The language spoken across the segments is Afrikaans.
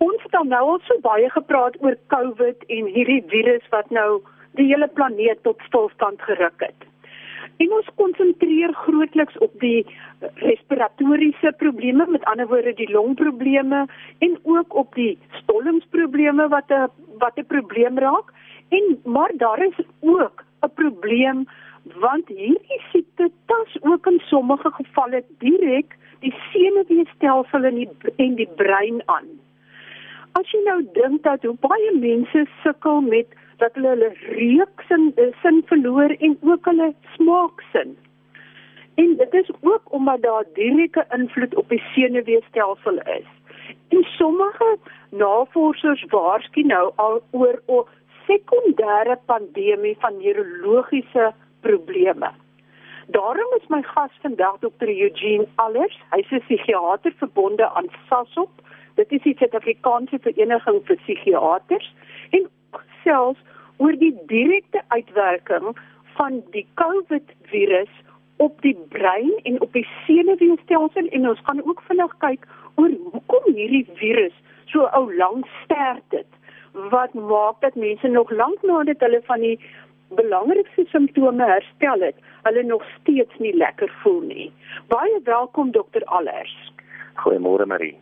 Ons het nou al so baie gepraat oor COVID en hierdie virus wat nou die hele planeet tot stilstand geruk het. En ons konsentreer grootliks op die respiratoriese probleme, met ander woorde die longprobleme en ook op die stollingsprobleme wat 'n wat 'n probleem raak. En maar daar is ook 'n probleem want hierdie siekte tas ook in sommige gevalle direk die senuweestelsel en die en die brein aan. As jy nou dink dat hoe baie mense sukkel met dat hulle hulle reuksin eh, sin verloor en ook hulle smaaksin. En dit is ook omdat daar direkte invloed op die senuweestelsel is. En sommige navorsers waarsku nou al oor 'n sekondêre pandemie van neurologiese probleme. Daarom is my gas vandag Dr. Eugene Allers. Hy's 'n psigiater verbonde aan SASOP. Dit is die Suid-Afrikaanse Vereniging vir Psigiaters en selfs oor die direkte uitwerking van die COVID-virus op die brein en op die senuweestelsel en ons gaan ook vinnig kyk oor hoekom hierdie virus so ou lank sterk het wat maak dat mense nog lank nadat hulle van die belangrikste simptome herstel het, hulle nog steeds nie lekker voel nie. Baie welkom dokter Allers. Goeiemôre Marie.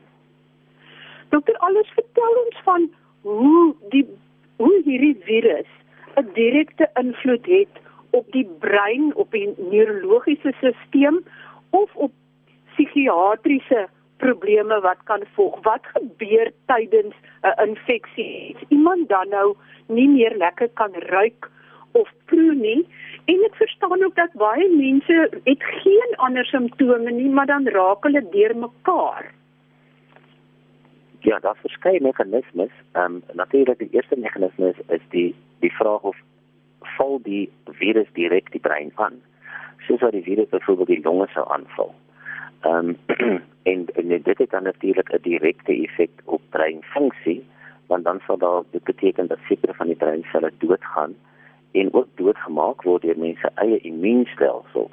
Dokter Allers, vertel ons van hoe die hoe hierdie virus 'n direkte invloed het op die brein, op die neurologiese stelsel of op psigiatriese probleme wat kan volg. Wat gebeur tydens 'n infeksie? Iemand dan nou nie meer lekker kan ruik of proe nie en ek verstaan ook dat baie mense het geen ander simptome nie maar dan raak hulle deurmekaar. Ja, daar is verskeie meganismes. Ehm um, natuurlik die eerste meganisme is, is die die vraag of val die virus direk die brein aan. Soos wat die virus byvoorbeeld die longe sou aanval. Ehm um, en, en dit het dan natuurlik 'n direkte effek op breinfunksie want dan sal daar dit beteken dat sekere van die breinselle doodgaan en ook doodgemaak word deur mense eie immuunstelsel.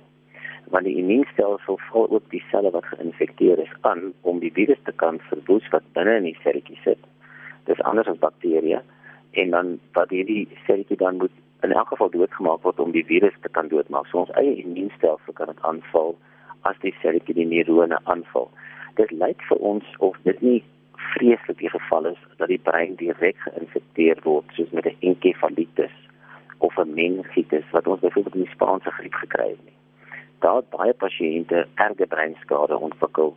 Want die immuunstelsel val ook die selle wat geïnfekteer is aan om die virus te kan verwoes wat binne in die selletjie sit. Dis anders as bakterieë en dan wat hierdie selletjie dan moet in elk geval doodgemaak word om die virus te kan doodmaak. So ons eie immuunstelsel kan dit aanval as die selletjie die neurone aanval. Dit lyk vir ons of dit nie vreeslik die geval is dat die brein direk geïnfekteer word soos met 'n enkefalitis of 'n meningitis wat ons byvoorbeeld in die Spaanse griep gekry het nie. Daar het baie pasiënte erge breinskade ontwikkel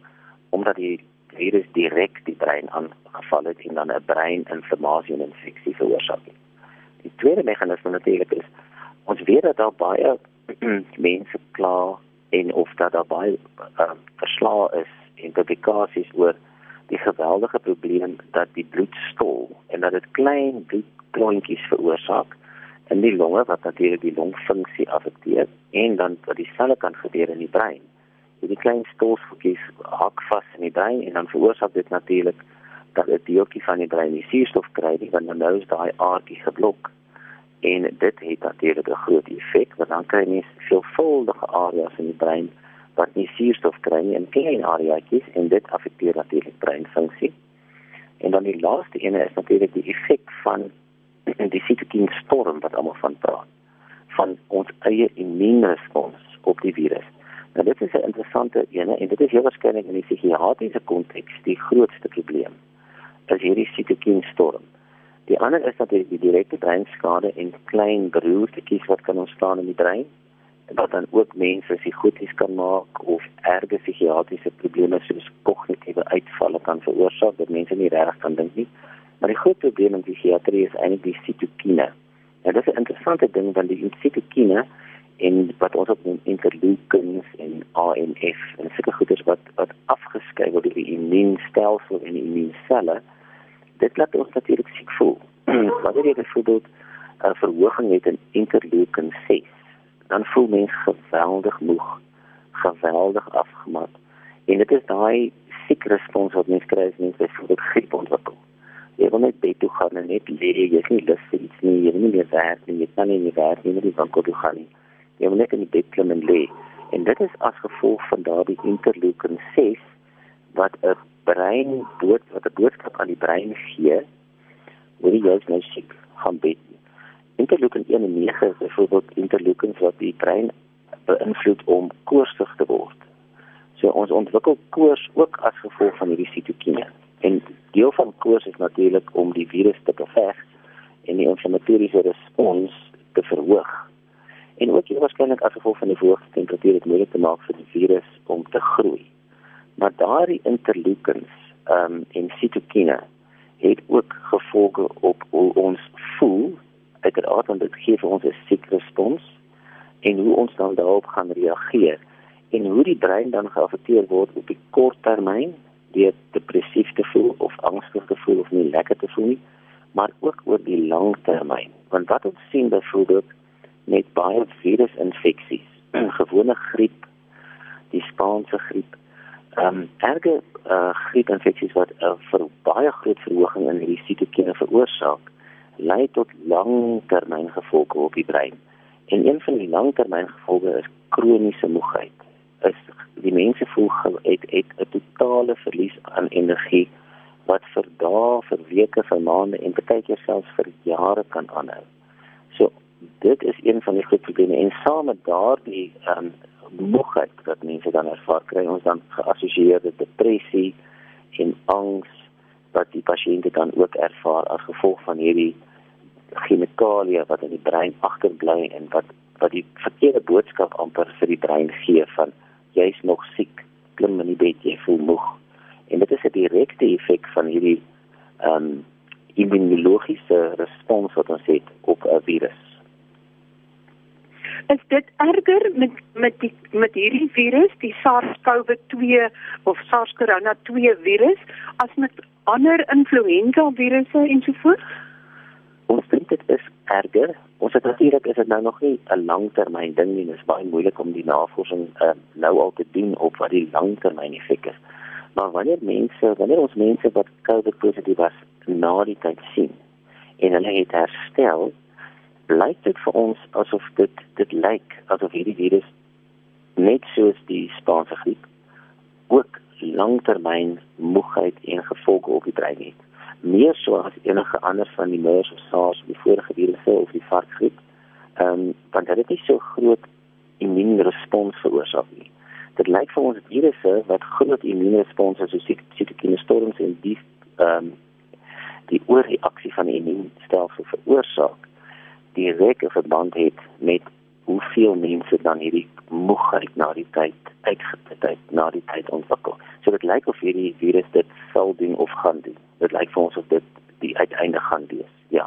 omdat die virus direk die brein aangeval het en dan 'n breininflammasie en infeksie veroorsaak het. Die tweede meganisme natuurlik is ons weet dat daar baie mense kla en of dat daar baie uh, verslae is en publikasies oor die geweldige probleem dat die bloed stol en dat dit klein bloedklontjies veroorsaak in die longe wat natuurlik die longfunksie affekteer en dan wat die selle kan gebeur in die brein. Die klein stolseltjies hak vas in die brein en dan veroorsaak dit natuurlik dat 'n deeltjie van die brein nie suurstof kry nie want nou is daai aardjie geblok. En dit het natuurlik 'n groot effek want dan kry jy veelvuldige areas in die brein wat nie suurstof kry nie in klein areaatjies en dit affekteer natuurlik breinfunksie. En dan die laaste ene is natuurlik die effek van die sitokien storm wat almal van praat van ons eie immuunrespons op die virus. Nou dit is 'n interessante ene en dit is heel waarskynlik in die psigiatriese konteks die grootste probleem. Is hierdie sitokien storm. Die ander is dat die direkte breinskade en klein broertjies wat kan ontstaan in die brein wat dan ook mense psigoties kan maak of erge psigiatriese probleme soos kognitiewe uitvalle kan veroorsaak dat mense nie regtig kan dink nie. Maar die groot probleem in psigiatrie is eintlik die sitokine. En dit is 'n interessante ding want die sitokine en wat ons op interleukins en ANF en sulke goeders wat wat afgeskei word deur die immuunstelsel en die immuunselle, dit laat ons natuurlik siek voel. Wanneer jy byvoorbeeld 'n verhoging het in interleukin 6, dan voel mens geweldig moeg, geweldig afgemat. En dit is daai siek respons wat mens kry as mens byvoorbeeld griep ontwikkel jy wil net bed toe gaan en net lê, jy is nie lus vir iets nie, jy wil nie meer werk nie, jy kan nie meer werk nie, jy wil net gaan nie. Jy wil net in die bed klim en lê. En dit is as gevolg van daardie interleukin 6 wat 'n brein bood wat 'n boodskap aan die brein gee, word jy juist nou siek gaan bed. Interleukin 1 en 9 is byvoorbeeld interleukins wat die brein beïnvloed om koorsig te word. So ons ontwikkel koors ook as gevolg van hierdie sitokine. En deel van koors is natuurlik om die virus te beveg en die inflammatoriese respons te verhoog. En ook hier waarskynlik as gevolg van die hoë temperatuur het moeilik te maak vir die virus om te groei. Maar daardie interleukins ehm um, en sitokine het ook gevolge op hoe ons voel. Uiteraard want dit gee vir ons 'n siekrespons en hoe ons dan daarop gaan reageer en hoe die brein dan geaffekteer word op die kort termyn deur depressief te voel of angstig te voel of nie lekker te voel nie maar ook oor die lang termyn. Want wat ons sien byvoorbeeld met baie virusinfeksies gewone griep die Spaanse griep ehm um, erge uh, griepinfeksies wat uh, vir baie groot verhoging in die sitokine veroorsaak lei tot langtermyn gevolge op die brein. En een van die langtermyn gevolge is kroniese moegheid is die mense voel het het 'n totale verlies aan energie wat vir dae, vir weke, vir maande en baie keer selfs vir jare kan aanhou. So dit is een van die groot probleme en saam met daardie ehm um, moegheid wat mense dan ervaar kry ons dan geassosieerde depressie en angs wat die pasiënte dan ook ervaar as gevolg van hierdie chemikalieë wat in die brein agterbly en wat wat die verkeerde boodskap amper vir die brein gee van jy's nog siek, klim in die bed, jy voel moeg. En dit is 'n direkte effek van hierdie ehm um, immunologiese respons wat ons het op 'n virus. Is dit erger met met die met hierdie virus, die SARS-CoV-2 of SARS-CoV-2 virus as met ander influenza virusse ensovoorts? Ons dink dit is erger. Ons het natuurlik is dit nou nog nie 'n langtermyn ding nie. Dit is baie moeilik om die navorsing uh, nou al te doen op wat die langtermyn effek is. Maar wanneer mense, wanneer ons mense wat COVID positief was na die tyd sien en hulle het herstel, lyk dit vir ons asof dit dit lyk asof hierdie virus net soos die Spaanse griep ook langtermyn moegheid en gevolge op die brein het meer so as enige ander van die MERS of SARS of die vorige virusse of die varkgriep. Ehm um, want dit het nie so groot immuunrespons veroorsaak nie. Dit lyk vir ons virusse wat groot immuunrespons het soos sitokine storms en die ehm um, die oorreaksie van die immuunstelsel veroorsaak direk 'n verband het met hoeveel mense dan hierdie moegheid na die tyd uitgeput het na die tyd ontwikkel. So dit lyk of hierdie virus dit sal doen of gaan doen dit lyk vir ons of dit die uiteinde gaan wees. Ja.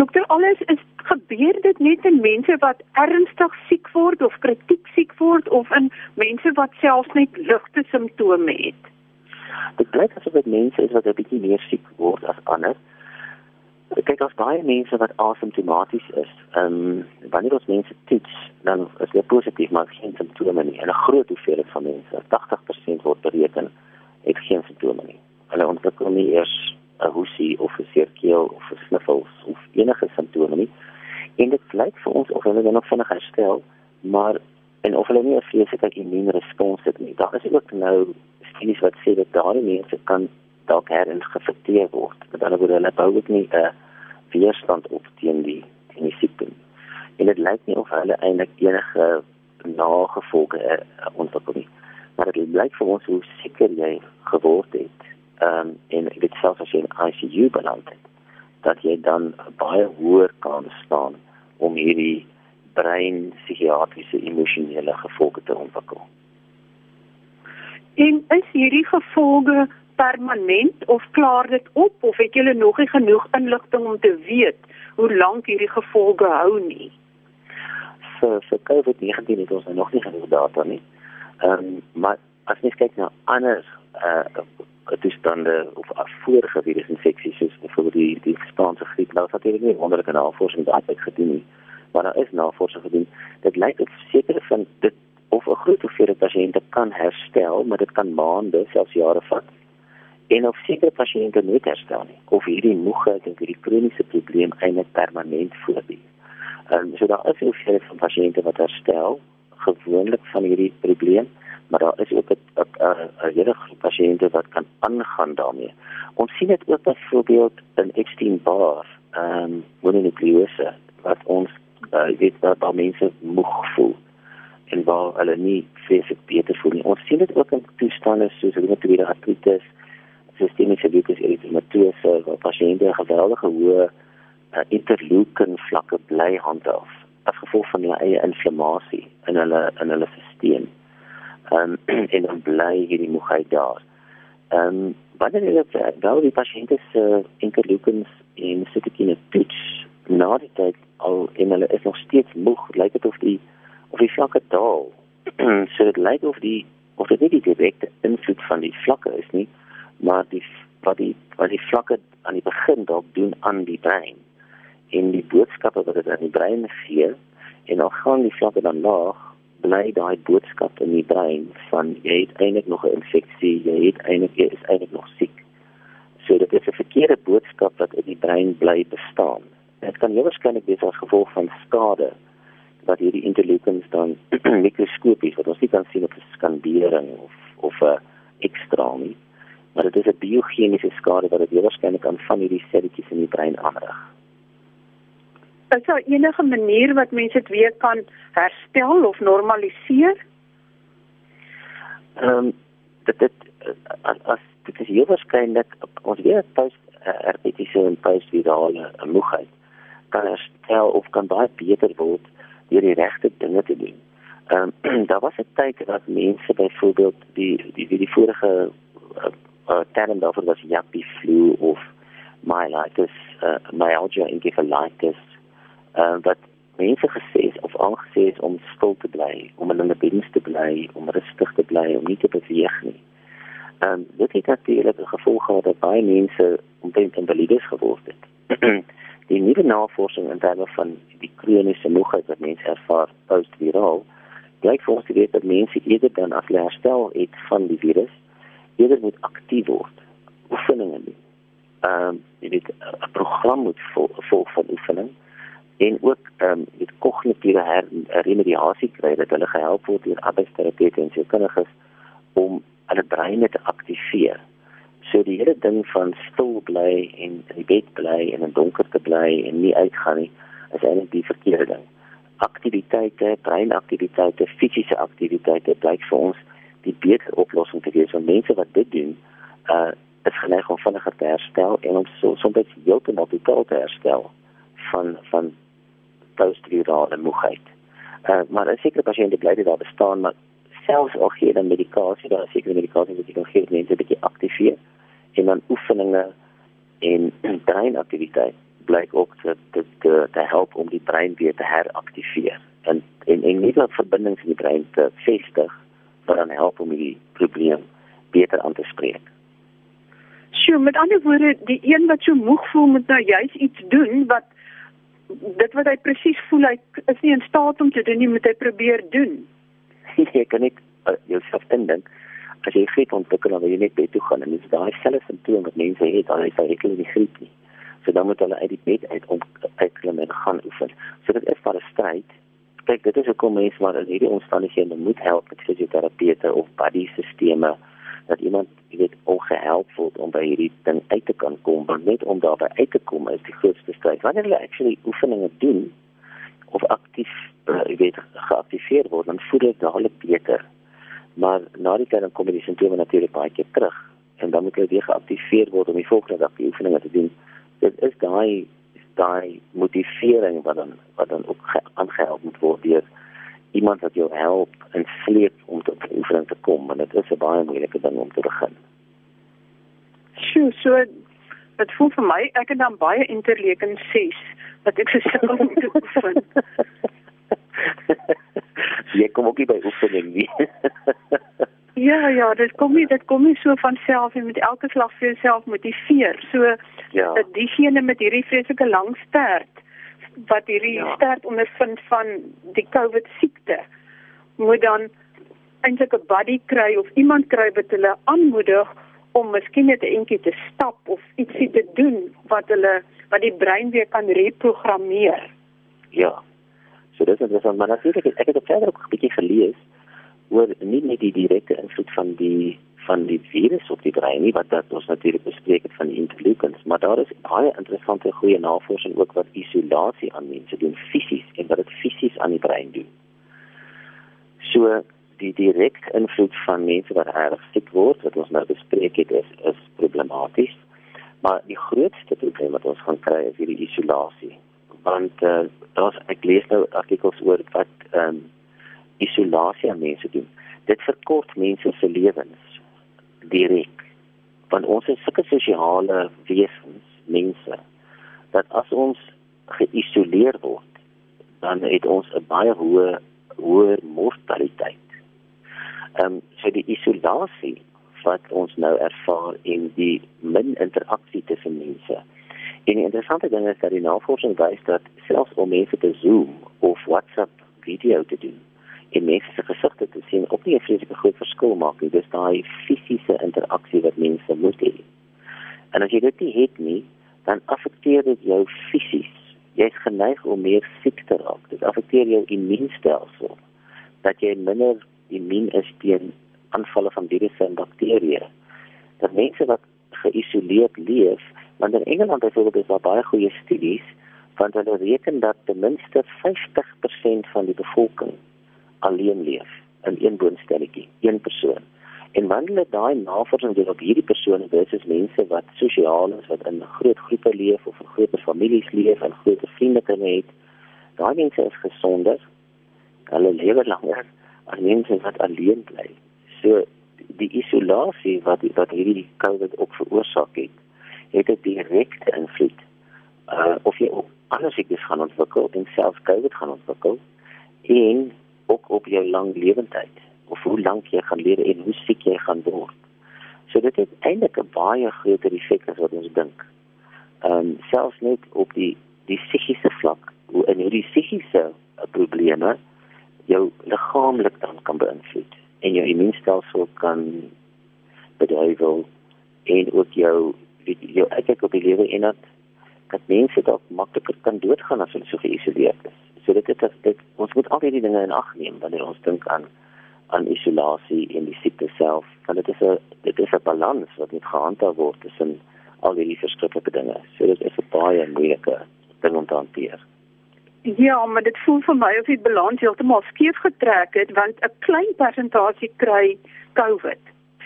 Dokter, alles is gebeur dit net in mense wat ernstig siek word of kritiek siek word of in mense wat selfs net ligte simptome het. Dit blyk asof dit mense is wat 'n bietjie meer siek word as ander. Kyk, as baie mense wat asymptomaties is, ehm um, wanneer ons mense toets, dan is hulle positief maar geen simptome nie. En 'n groot hoeveelheid van mense, 80% word bereken, het geen simptome nie hulle ontwikkel nie eers 'n hoesie of 'n seerkeel of 'n sniffels of enige simptome nie. En dit lyk vir ons of hulle dan nog vinnig herstel, maar en of hulle nie 'n vreeslike immuunrespons het nie. Daar is ook nou studies wat sê dat daardie mense kan dalk herinfekteer word. Dat hulle word hulle bou ook nie 'n weerstand op teen die teen die siekte. En dit lyk nie of hulle eintlik enige nagevolge uh, ontwikkel nie. Maar dit lyk vir ons hoe seker jy geword het ehm um, en ek weet selfs as jy in ICU beland het dat jy dan baie hoër kan staan om hierdie brein psigiatriese emosionele gevolge te ontwikkel. En is hierdie gevolge permanent of klaar dit op of het julle nog nie genoeg inligting om te weet hoe lank hierdie gevolge hou nie? So vir COVID-19 het ons nog nie genoeg data nie. Ehm um, maar as jy kyk na ander uh toestande of vorige virusinfeksies soos byvoorbeeld die die Spaanse griep nou het hulle nie wonderlike navorsing daarbey gedoen nie maar daar is navorsing gedoen dit lyk of sekere van dit of 'n groot hoeveelheid pasiënte kan herstel maar dit kan maande selfs jare vat en of sekere pasiënte nie herstel nie of hierdie moegheid en hierdie kroniese probleem eintlik permanent voortduur. Ehm so daar is 'n hoeveelheid van pasiënte wat herstel gewoonlik van hierdie probleem maar daar is ook 'n hele groep pasiënte wat kan aangaan daarmee. Ons sien dit ook byvoorbeeld in Epstein-Barr, ehm um, mononukleose wat ons uh, weet dat daar mense moeg voel en waar hulle nie fisies beter voel nie. Ons sien dit ook in toestande soos reumatoïde artritis, sistemiese lupus erythematose waar pasiënte geweldige hoë uh, interleukin vlakke bly handhaaf as gevolg van hulle eie inflammasie in hulle in hulle stelsel. Ehm um, en dan bly hierdie moegheid daar. Ehm um, wanneer jy dit wel die pasiënte se interleukins en sitokine toets na die tyd al en hulle is nog steeds moeg, lyk dit of die of die vlakke daal. so dit lyk of die of dit nie die direkte invloed van die vlakke is nie, maar die wat die wat die vlakke aan die begin dalk doen aan die brein en die boodskappe wat dit aan die brein gee en dan gaan die vlakke dan laag bly daai boodskap in die brein van jy het eintlik nog 'n infeksie jy het eintlik jy is eintlik nog siek. So dit is 'n verkeerde boodskap wat in die brein bly bestaan. Dit kan waarskynlik wees as gevolg van skade wat hierdie interleukins dan mikroskopies wat ons nie kan sien op 'n skandering of of 'n ekstra nie maar dit is 'n biochemiese skade wat dit waarskynlik aan van hierdie selletjies in die brein aanrig. Is daar enige manier wat mense dit weer kan herstel of normaliseer? Ehm um, dit dit as, as dit is heel waarskynlik ons weet post herpetiese en postvirale moegheid kan herstel of kan baie beter word deur die regte dinge te doen. Ehm um, daar was 'n tyd dat mense byvoorbeeld die die die, die vorige uh, term daarvoor was yappy flu of myelitis, uh, myalgia encephalitis. Uh, wat mense gesê is of aangesê is om stil te bly, om in hulle beddens te bly, om rustig te bly, om nie te beweeg nie. Ehm um, dit het natuurlik 'n gevolg gehad dat baie mense omtrent invalides geword het. die nuwe navorsing in terme van die kroniese moegheid wat mense ervaar post-viraal, blyk vir ons te weet dat mense eerder dan as hulle herstel het van die virus, eerder moet aktief word. Oefeninge doen. Ehm um, jy weet 'n program moet vol, volg van oefening en ook ehm um, dit kognitiewe remediasie kry dat hulle gehelp word deur arbeidsterapeute en sielkundiges om hulle breine te aktiveer. So die hele ding van stil bly en in die bed bly en in donker te bly en nie uitgaan nie, is eintlik die verkeerde ding. Aktiwiteite, breinaktiwiteite, fisiese aktiwiteite blyk vir ons die beter oplossing te wees want mense wat dit doen uh is geneig om vinniger te herstel en om so soms heeltemal totaal te herstel van van postvirale moegheid. Uh maar as sekere pasiënte bly dit daar bestaan maar selfs al gee dan medikasie daar sekere medikasie wat jy kan gee mense 'n bietjie aktiveer en dan oefeninge en breinaktiwiteit blyk ook te, te te te help om die brein weer te heraktiveer en en en nie net verbindings in die brein te vestig wat dan help om die probleem beter aan te spreek. Sjoe, met ander woorde, die een wat so moeg voel moet nou juist iets doen wat dit wat hy presies voel hy is nie in staat om te doen nie, moet hy probeer doen. jy kan net uh, jouself indink as jy griep ontwikkel dan wil jy net bed toe gaan en dis daai selfe simptoom wat mense het, dan is hy in die griep nie. So dan moet hulle uit die bed uit om uitklim en gaan oefen. So dit is maar 'n stryd kyk dit is hoekom mense maar in hierdie omstandighede moet help met fisioterapeute of body sisteme dat iemand weet ongehelp word om by hierdie ding uit te kan kom want net om daarby uit te kom is die grootste stryd wanneer hulle actually oefeninge doen of aktief uh, weet geaktiveer word dan voel dit dadelik beter. Maar na die tyd dan kom die simptome natuurlik baie keer terug en dan moet hulle weer geaktiveer word om die volgende dag die oefeninge te doen. Dit is daai daai motivering wat dan wat dan ook aangehelp moet word deur iemand wat jou help en sleep om tot oefening te kom en dit is 'n baie moeilike ding om te begin. Sjoe, so dit voel vir my ek het dan baie interleukin 6 wat ek gesukkel om te oefen. Jy kom ook nie by oefening nie. Ja, ja, dit kom nie dit kom nie so van self jy moet elke slag vir jouself motiveer. So ja. dat diegene met hierdie vreeslike lang stert wat hierdie ja. stert ondervind van die COVID siekte moet dan eintlik 'n buddy kry of iemand kry wat hulle aanmoedig om miskien net 'n entjie te stap of ietsie te doen wat hulle wat die brein weer kan reprogrammeer. Ja. So dit is dan maar natuurlik ek het verder ook 'n bietjie gelees oor nie net die direkte invloed van die van die virus op die brein nie wat dat ons natuurlik bespreek het van die interleukens, maar daar is baie interessante goeie navorsing ook wat isolasie aan mense doen fisies en wat dit fisies aan die brein doen. So die direkte invloed van mense wat erg siek word wat ons nou bespreek het is is problematies. Maar die grootste probleem wat ons gaan kry is hierdie isolasie. Want uh, daar's ek lees nou artikels oor wat ehm um, isolasie aan mense doen. Dit verkort mense se lewens direk. Want ons is sulke sosiale wesens, mense, dat as ons geïsoleer word, dan het ons 'n baie hoë hoër mortaliteit. Ehm um, so die isolasie wat ons nou ervaar in die min interaksie tussen mense. En die interessante ding is dat die navorsing wys dat selfs om mense te Zoom of WhatsApp video te doen, en mense se gesigte te sien op nie 'n vreeslike groot verskil maak nie. Dis daai fisiese interaksie wat mense moet hê. En as jy dit nie het nie, dan affekteer dit jou fisies. Jy's geneig om meer siek te raak. Dit affekteer jou immuunstelsel. Dat jy minder immuun is teen aanvalle van virusse en bakterieë. Dat mense wat geïsoleerd leef, want in Engeland byvoorbeeld is daar baie goeie studies want hulle reken dat ten minste 50% van die bevolking alleen leef in een woonstelletjie, een persoon. En wanneer hulle daai navorsing doen op hierdie persone versus mense wat sosiaal is, wat in groot groepe leef of in groot families leef en groot vriendekringe het, daai mense is gesonder. Hulle lewe langer as mense wat alleen bly. So die isolasie wat wat hierdie COVID ook veroorsaak het, het 'n direkte invloed uh of jy ook ander siektes gaan ontwikkel en selfs COVID gaan ontwikkel en op jou lang lewendheid of hoe lank jy gaan lewe en hoe siek jy gaan word. So dit het eintlik 'n baie groter effek as wat ons dink. Ehm um, selfs net op die die psigiese vlak, hoe in hierdie psigiese probleme jou liggaamlik dan kan beïnvloed en jou immuunstelsel kan beduiwel en ook jou jou kyk op die lewe en dat dat mense dalk makliker kan doodgaan as hulle so geïsoleerd is. So dit is dit ons moet al hierdie dinge in ag neem wanneer ons dink aan aan isolasie en die siekte self. Want dit is 'n dit is 'n balans wat moet gehandhaaf word tussen al hierdie verskillende dinge. So dit is 'n baie moeilike ding om te hanteer. Ja, maar dit voel vir my of die balans heeltemal skeef getrek het want 'n klein persentasie kry COVID.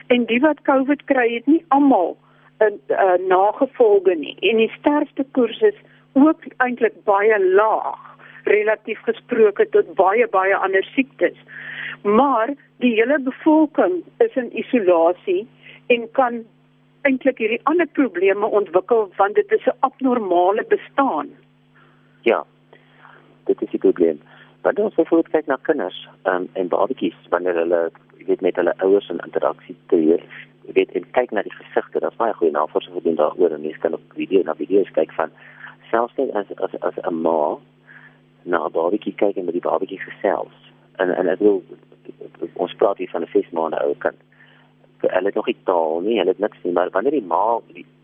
En die wat COVID kry, het nie almal 'n nagevolge nie. En die sterfte koers is ook eintlik baie laag relatief gesproke tot baie baie ander siektes. Maar die hele bevolking is in isolasie en kan eintlik hierdie ander probleme ontwikkel want dit is 'n abnormale bestaan. Ja. Dit is 'n probleem. Wanneer ons bijvoorbeeld kyk na kinders um, en babatjies wanneer hulle weet met hulle ouers in interaksie tree, weet en kyk na die gesigte, daar's baie goeie navorsing gedoen daaroor en mense kan op video na video's kyk van selfs net as as as 'n ma na 'n babatjie kyk en met die babatjie gesels. En en ek wil ons praat hier van 'n 6 maande ou kind. Hulle het nog nie taal nie, hulle het niks nie, maar wanneer die ma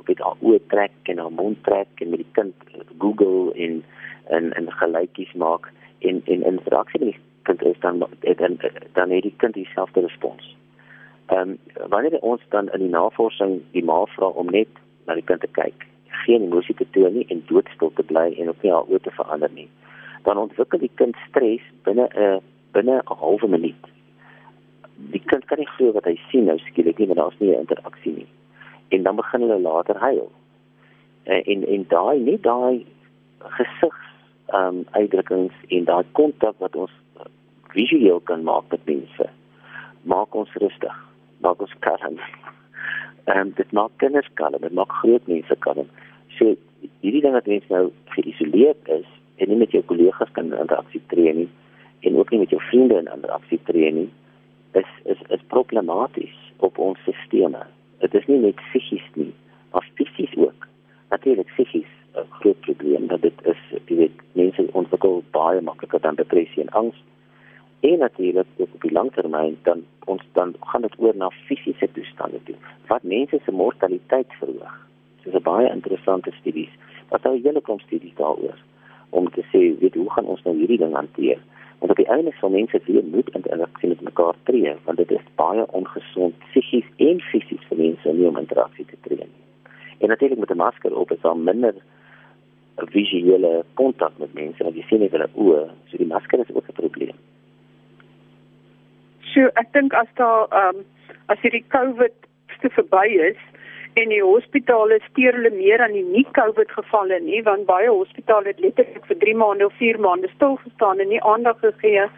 met haar oë trek en haar mond trek en met die kind Google en en en gelykies maak en en interaksie met die kind is dan dan dan het die kind dieselfde respons. Ehm um, wanneer ons dan in die navorsing die ma vra om net na die kind te kyk, geen emosie te toon nie en doodstil te bly en op nie haar oë te verander nie dan ontwikkel die kind stres binne 'n binne 'n halwe minuut. Die kind kan nie glo wat hy sien nou skielik nie, want daar's nie 'n interaksie nie. En dan begin hulle later huil. En en daai nie daai gesig ehm um, uitdrukkings en daai kontak wat ons visueel kan maak met mense maak ons rustig, maak ons kalm. Ehm um, dit maak kinders kalm, dit maak groot mense kalm. So hierdie ding wat mense nou geïsoleerd is en nie met jou kollegas kan interaksie tree nie en ook nie met jou vriende in interaksie tree nie is is is problematies op ons stelsels. Dit is nie net psigies nie, maar fisies ook. Natuurlik psigies 'n groot probleem dat dit is jy weet mense ontwikkel baie makliker dan depressie en angs. En natuurlik op die langtermyn dan ons dan gaan dit oor na fisiese toestande toe wat mense se mortaliteit verhoog. Dit is 'n baie interessante studie. Daar is 'n hele klomp studies daaroor om te sê weet hoe gaan ons nou hierdie ding hanteer Want op die einde sal mense weer moet in interaksie met mekaar tree, want dit is baie ongesond psigies en fisies vir mense om nie om interaksie te tree nie. En natuurlik met 'n masker op is daar minder visuele kontak met mense, want jy sien net hulle oë, so die masker is ook 'n probleem. So ek dink as daar ehm um, as hierdie COVID te verby is en die hospitale steur hulle meer aan die nie COVID gevalle nie, want baie hospitale het letterlik vir 3 maande of 4 maande stil gestaan en nie aandag gegee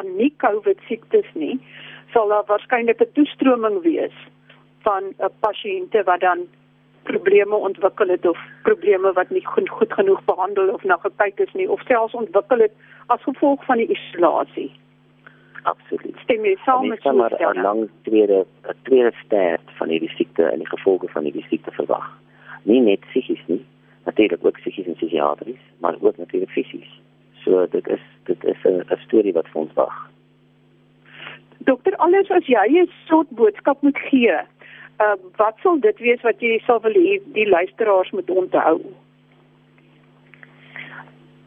aan nie COVID siektes nie, sal daar waarskynlik 'n toestroming wees van 'n uh, pasiënte wat dan probleme ontwikkel het of probleme wat nie goed, goed genoeg behandel of na gekyk is nie of selfs ontwikkel het as gevolg van die isolasie. Absoluut. Stem jy saam met so 'n lang tweede 'n tweede stert van hierdie siekte en die gevolge van hierdie siekte verwag. Nie net psigies nie, natuurlik ook psigies en psigiatries, maar ook natuurlik fisies. So dit is dit is 'n 'n storie wat vir ons wag. Dokter, alles as jy 'n soort boodskap moet gee uh, wat sal dit wees wat jy sal wil hê die luisteraars moet onthou?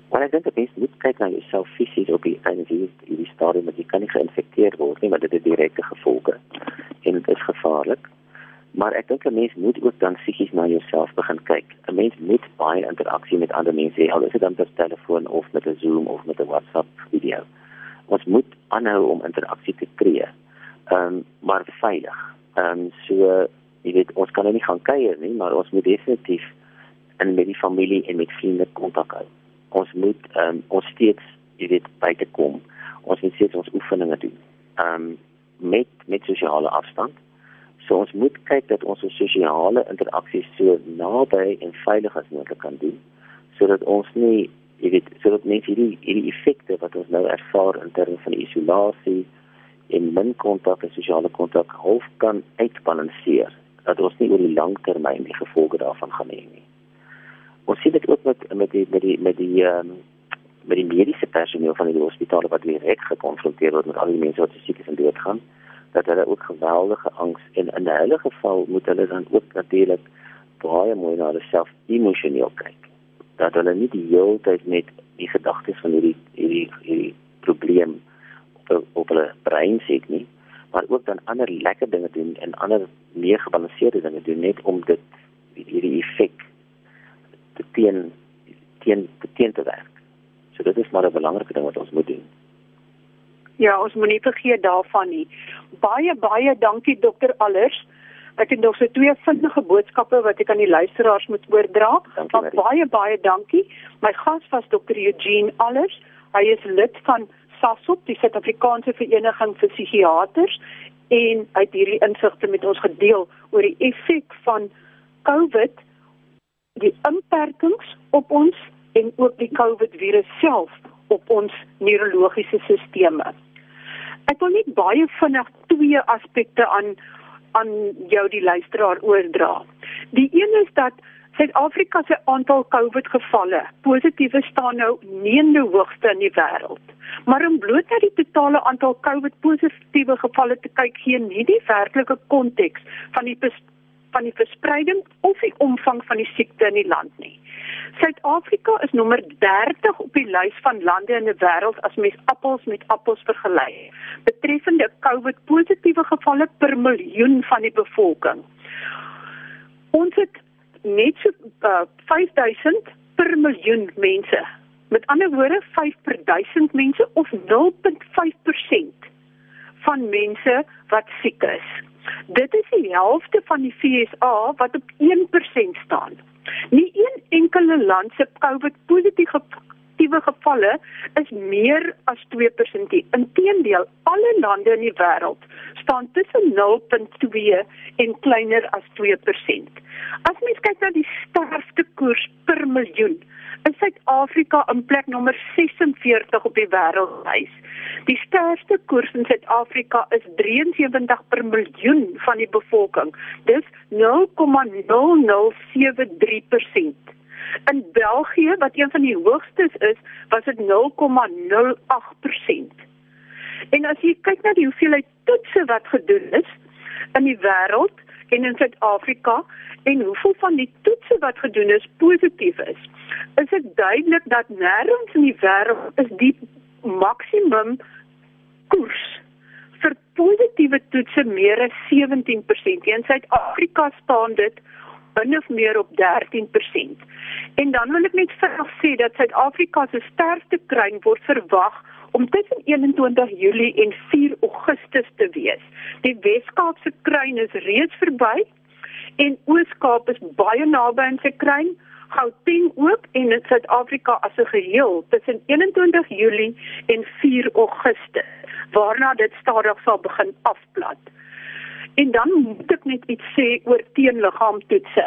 Maar ek dink dat mens moet kyk na jouself fisies op die einde van die stadium dat jy kan nie geïnfekteer word nie, want dit het direkte gevolge en dit is gevaarlik. Maar ek dink 'n mens moet ook dan psigies na jouself begin kyk. 'n Mens moet baie interaksie met ander mense hê, al is dit dan per telefoon of met 'n Zoom of met 'n WhatsApp video. Ons moet aanhou om interaksie te kry. Ehm um, maar veilig. Ehm um, so jy weet ons kan nou nie gaan kuier nie, maar ons moet definitief in met die familie en met vriende kontak hou. Ons moet um, ons steeds jy weet buite kom. Ons moet steeds ons oefeninge doen. Ehm um, met met sosiale afstand. So ons moet kyk dat ons ons sosiale interaksies so naby en veilig as moontlik kan doen sodat ons nie jy weet sodat mense hierdie hierdie effekte wat ons nou ervaar in terme van isolasie en min kontak en sosiale kontak half kan uitbalanseer dat ons nie oor die lang termyn die gevolge daarvan gaan hê nie. Ons sien dit ook met met die met die met die ehm um, met die mediese personeel van die hospitale wat direk gekonfronteer word met al die mense wat siek is en doodgaan, dat hulle ook geweldige angs en in 'n hulle geval moet hulle dan ook natuurlik baie mooi na hulle self emosioneel kyk. Dat hulle nie die hele tyd net die gedagtes van hierdie hierdie hierdie probleem op hulle brein sit nie, maar ook dan ander lekker dinge doen en ander meer gebalanseerde dinge doen net om dit hierdie effek te teen teen te teen te werk. So dit is maar 'n belangrike ding wat ons moet doen. Ja, ons moenie vergeet daarvan nie. Baie baie dankie dokter Allers. Ek het nog so twee vinnige boodskappe wat ek aan die luisteraars moet oordra. Dankie, baie baie dankie. My gas was dokter Eugene Allers. Hy is lid van SASOP, die Suid-Afrikaanse Vereniging vir Psigiaters en uit hierdie insigte met ons gedeel oor die effek van COVID, die inperkings op ons en ook die COVID virus self op ons neurologiese sisteme. Ek wil net baie vinnig twee aspekte aan aan jou die luisteraar oordra. Die een is dat Suid-Afrika se aantal COVID gevalle positiewe staan nou neende hoogste in die wêreld. Maar om bloot na die totale aantal COVID positiewe gevalle te kyk gee nie die werklike konteks van die van die verspreiding of die omvang van die siekte in die land nie. Suid-Afrika is nommer 30 op die lys van lande in die wêreld as mens appels met appels vergelyk betreffende COVID positiewe gevalle per miljoen van die bevolking. Ons het net so uh, 5000 per miljoen mense Met ander woorde 5 per 1000 mense of 0.5% van mense wat siek is. Dit is die helfte van die FSA wat op 1% staan. Nie een enkele land se COVID positiewe gevalle is meer as 2%. Inteendeel, alle lande in die wêreld staan tussen 0.2 en kleiner as 2%. As mens kyk na die sterftekoers per miljoen, is Suid-Afrika in plek nommer 46 op die wêreldlys. Die sterkste koers in Suid-Afrika is 73 per miljoen van die bevolking. Dis 0,0073%. In België wat een van die hoogstes is, was dit 0,08%. En as jy kyk na die hoeveelheid toetse wat gedoen is in die wêreld en in Suid-Afrika en hoeveel van die toetse wat gedoen is positief is, is dit duidelik dat nêrens in die wêreld is die maksimum koers vir positiewe toetse meer as 17%. In Suid-Afrika staan dit min of meer op 13%. En dan wil ek net vinnig sê dat Suid-Afrika se sterkste kruin word verwag om tussen 21 Julie en 4 Augustus te wees. Die Weskaapse kruin is reeds verby en Oos-Kaap is baie naby aan sy kruin. Gauteng ook en in Suid-Afrika as 'n geheel tussen 21 Julie en 4 Augustus waarna dit stadig sal begin afplat. En dan moet ek net iets sê oor teenliggaamtoetse.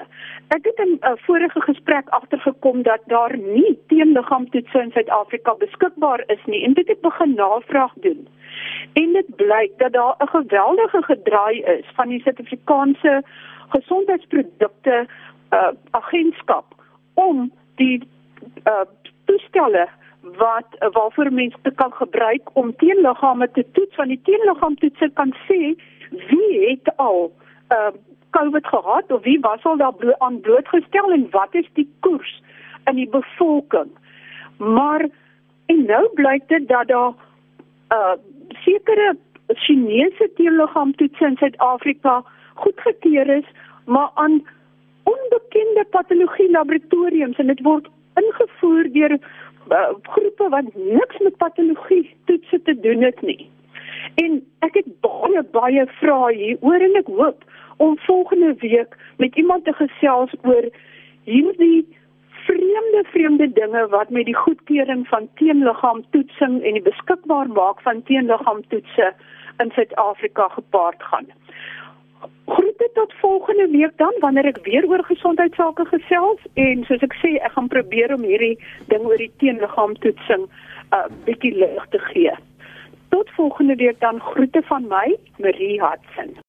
Ek het in 'n uh, vorige gesprek agtergekom dat daar nie teenliggaamtoetse in Suid-Afrika beskikbaar is nie en dit het begin navraag doen. En dit blyk dat daar 'n geweldige gedraai is van die Suid-Afrikaanse gesondheidsprodukte uh, agentskap om die uh, toestelle wat waarvoor mense kan gebruik om teenliggame te toets van die teenliggaamtoetse kan sê wie het al uh COVID gehad of wie was al daar blo aan blootgestel en wat is die koers in die bevolking. Maar en nou blyk dit dat daar uh sekere Chinese teeliggaamtoetse in Suid-Afrika goedgekeur is, maar aan onbekende patologie laboratoriums en dit word ingevoer deur uh, groepe wat niks met patologie toetse te doen het nie. En ek het baie baie vrae hier oor en ek hoop om volgende week met iemand te gesels oor hierdie vreemde vreemde dinge wat met die goedkeuring van teenliggaamtoetsing en die beskikbaar maak van teenliggaamtoetse in Suid-Afrika gepaard gaan. Groete tot volgende week dan wanneer ek weer oor gesondheidsake gesels en soos ek sê ek gaan probeer om hierdie ding oor die teenliggaamtoetsing 'n uh, bietjie lig te gee. Tot volgende week dan groete van my, Marie Hudson.